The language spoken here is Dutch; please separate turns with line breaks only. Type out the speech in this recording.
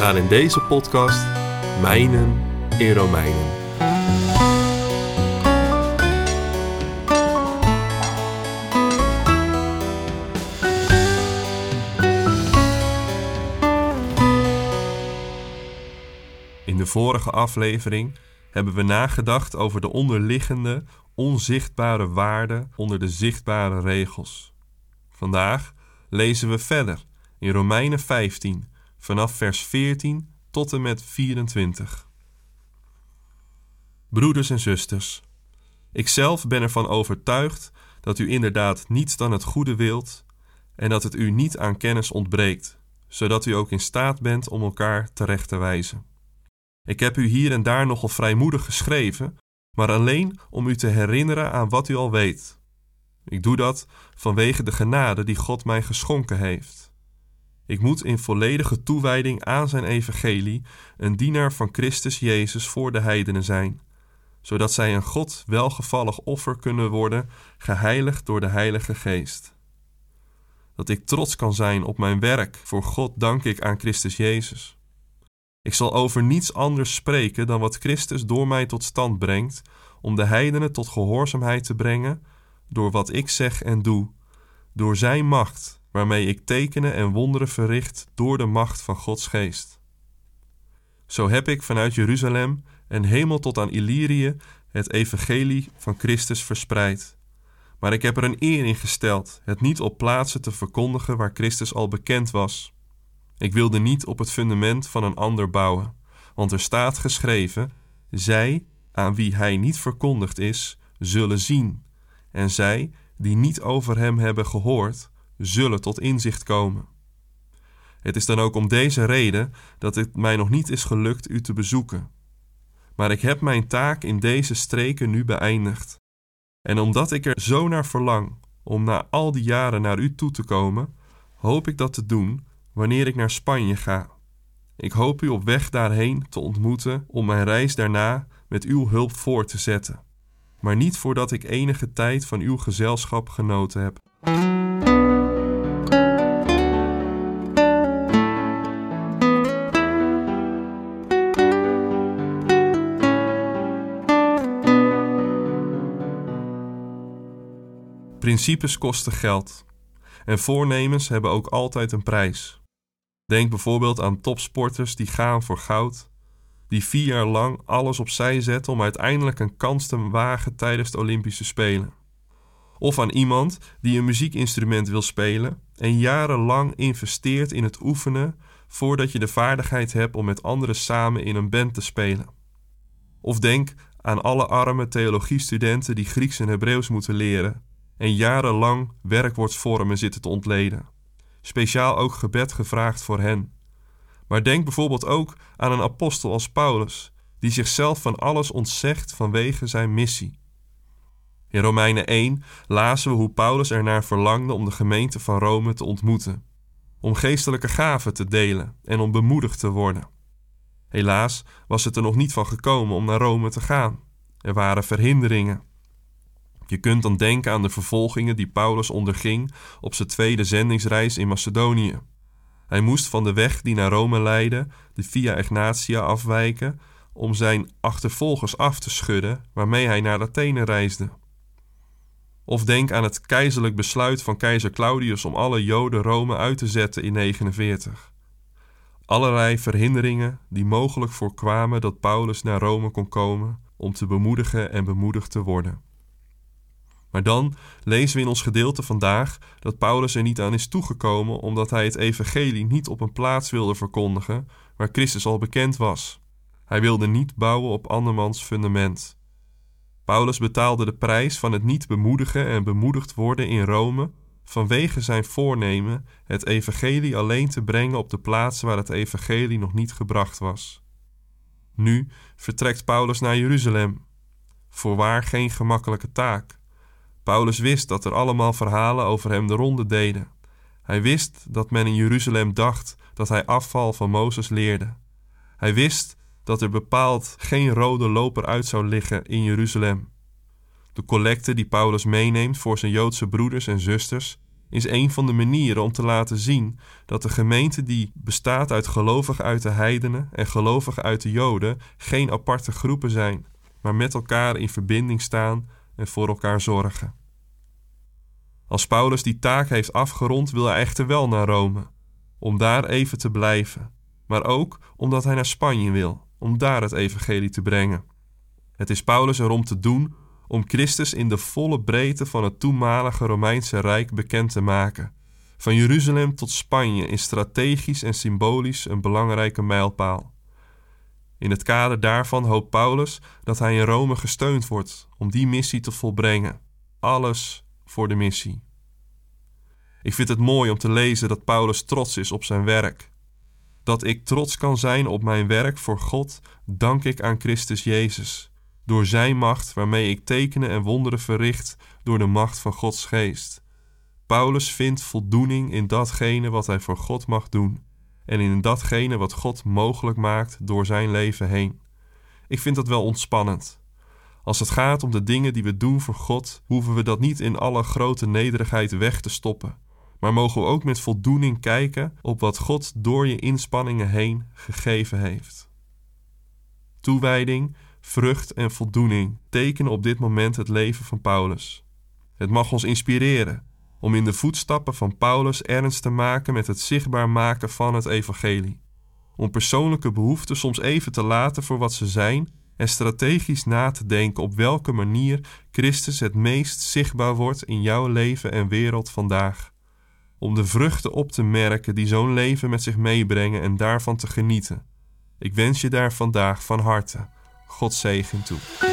Gaan in deze podcast mijnen in Romeinen. In de vorige aflevering hebben we nagedacht over de onderliggende, onzichtbare waarden onder de zichtbare regels. Vandaag lezen we verder in Romeinen 15 vanaf vers 14 tot en met 24. Broeders en zusters, ikzelf ben ervan overtuigd dat u inderdaad niets dan het goede wilt en dat het u niet aan kennis ontbreekt, zodat u ook in staat bent om elkaar terecht te wijzen. Ik heb u hier en daar nogal vrijmoedig geschreven, maar alleen om u te herinneren aan wat u al weet. Ik doe dat vanwege de genade die God mij geschonken heeft. Ik moet in volledige toewijding aan zijn evangelie een dienaar van Christus Jezus voor de heidenen zijn, zodat zij een God welgevallig offer kunnen worden, geheiligd door de Heilige Geest. Dat ik trots kan zijn op mijn werk voor God dank ik aan Christus Jezus. Ik zal over niets anders spreken dan wat Christus door mij tot stand brengt, om de heidenen tot gehoorzaamheid te brengen, door wat ik zeg en doe, door Zijn macht, waarmee ik tekenen en wonderen verricht door de macht van Gods geest. Zo heb ik vanuit Jeruzalem en hemel tot aan Illyrië het evangelie van Christus verspreid. Maar ik heb er een eer in gesteld het niet op plaatsen te verkondigen waar Christus al bekend was ik wilde niet op het fundament van een ander bouwen, want er staat geschreven: Zij aan wie hij niet verkondigd is, zullen zien, en zij die niet over hem hebben gehoord, zullen tot inzicht komen. Het is dan ook om deze reden dat het mij nog niet is gelukt u te bezoeken. Maar ik heb mijn taak in deze streken nu beëindigd. En omdat ik er zo naar verlang om na al die jaren naar u toe te komen, hoop ik dat te doen wanneer ik naar Spanje ga. Ik hoop u op weg daarheen te ontmoeten om mijn reis daarna met uw hulp voor te zetten, maar niet voordat ik enige tijd van uw gezelschap genoten heb. Principes kosten geld en voornemens hebben ook altijd een prijs. Denk bijvoorbeeld aan topsporters die gaan voor goud, die vier jaar lang alles opzij zetten om uiteindelijk een kans te wagen tijdens de Olympische Spelen. Of aan iemand die een muziekinstrument wil spelen en jarenlang investeert in het oefenen voordat je de vaardigheid hebt om met anderen samen in een band te spelen. Of denk aan alle arme theologiestudenten die Grieks en Hebreeuws moeten leren en jarenlang werkwoordsvormen zitten te ontleden speciaal ook gebed gevraagd voor hen. Maar denk bijvoorbeeld ook aan een apostel als Paulus, die zichzelf van alles ontzegt vanwege zijn missie. In Romeinen 1 lazen we hoe Paulus ernaar verlangde om de gemeente van Rome te ontmoeten, om geestelijke gaven te delen en om bemoedigd te worden. Helaas was het er nog niet van gekomen om naar Rome te gaan. Er waren verhinderingen. Je kunt dan denken aan de vervolgingen die Paulus onderging op zijn tweede zendingsreis in Macedonië. Hij moest van de weg die naar Rome leidde, de Via Egnatia, afwijken om zijn achtervolgers af te schudden waarmee hij naar Athene reisde. Of denk aan het keizerlijk besluit van keizer Claudius om alle Joden Rome uit te zetten in 49. Allerlei verhinderingen die mogelijk voorkwamen dat Paulus naar Rome kon komen om te bemoedigen en bemoedigd te worden. Maar dan lezen we in ons gedeelte vandaag dat Paulus er niet aan is toegekomen omdat hij het evangelie niet op een plaats wilde verkondigen waar Christus al bekend was. Hij wilde niet bouwen op andermans fundament. Paulus betaalde de prijs van het niet bemoedigen en bemoedigd worden in Rome vanwege zijn voornemen het evangelie alleen te brengen op de plaatsen waar het evangelie nog niet gebracht was. Nu vertrekt Paulus naar Jeruzalem. Voorwaar geen gemakkelijke taak. Paulus wist dat er allemaal verhalen over hem de ronde deden. Hij wist dat men in Jeruzalem dacht dat hij afval van Mozes leerde. Hij wist dat er bepaald geen rode loper uit zou liggen in Jeruzalem. De collecte die Paulus meeneemt voor zijn Joodse broeders en zusters is een van de manieren om te laten zien dat de gemeente die bestaat uit gelovigen uit de heidenen en gelovigen uit de Joden geen aparte groepen zijn, maar met elkaar in verbinding staan en voor elkaar zorgen. Als Paulus die taak heeft afgerond, wil hij echter wel naar Rome, om daar even te blijven, maar ook omdat hij naar Spanje wil, om daar het evangelie te brengen. Het is Paulus erom te doen om Christus in de volle breedte van het toenmalige Romeinse Rijk bekend te maken. Van Jeruzalem tot Spanje is strategisch en symbolisch een belangrijke mijlpaal. In het kader daarvan hoopt Paulus dat hij in Rome gesteund wordt om die missie te volbrengen. Alles voor de missie. Ik vind het mooi om te lezen dat Paulus trots is op zijn werk. Dat ik trots kan zijn op mijn werk voor God, dank ik aan Christus Jezus, door Zijn macht waarmee ik tekenen en wonderen verricht door de macht van Gods geest. Paulus vindt voldoening in datgene wat hij voor God mag doen en in datgene wat God mogelijk maakt door zijn leven heen. Ik vind dat wel ontspannend. Als het gaat om de dingen die we doen voor God, hoeven we dat niet in alle grote nederigheid weg te stoppen, maar mogen we ook met voldoening kijken op wat God door je inspanningen heen gegeven heeft. Toewijding, vrucht en voldoening tekenen op dit moment het leven van Paulus. Het mag ons inspireren om in de voetstappen van Paulus ernst te maken met het zichtbaar maken van het evangelie. Om persoonlijke behoeften soms even te laten voor wat ze zijn en strategisch na te denken op welke manier Christus het meest zichtbaar wordt in jouw leven en wereld vandaag. Om de vruchten op te merken die zo'n leven met zich meebrengen en daarvan te genieten. Ik wens je daar vandaag van harte God zegen toe.